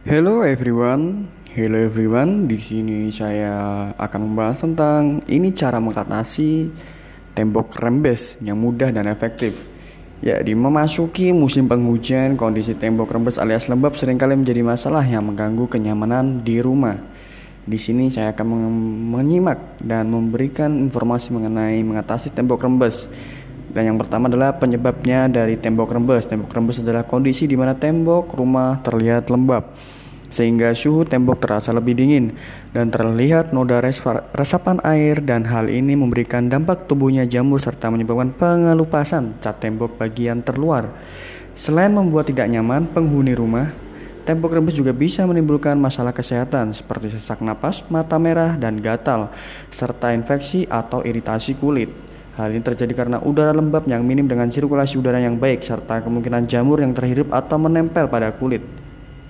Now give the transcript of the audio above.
Hello everyone, hello everyone. Di sini saya akan membahas tentang ini cara mengatasi tembok rembes yang mudah dan efektif. Ya, di memasuki musim penghujan, kondisi tembok rembes alias lembab sering kali menjadi masalah yang mengganggu kenyamanan di rumah. Di sini saya akan menyimak dan memberikan informasi mengenai mengatasi tembok rembes. Dan yang pertama adalah penyebabnya dari tembok rembes. Tembok rembes adalah kondisi di mana tembok rumah terlihat lembab sehingga suhu tembok terasa lebih dingin dan terlihat noda resapan air dan hal ini memberikan dampak tubuhnya jamur serta menyebabkan pengelupasan cat tembok bagian terluar. Selain membuat tidak nyaman penghuni rumah, tembok rembes juga bisa menimbulkan masalah kesehatan seperti sesak napas, mata merah, dan gatal, serta infeksi atau iritasi kulit. Hal ini terjadi karena udara lembab yang minim dengan sirkulasi udara yang baik serta kemungkinan jamur yang terhirup atau menempel pada kulit.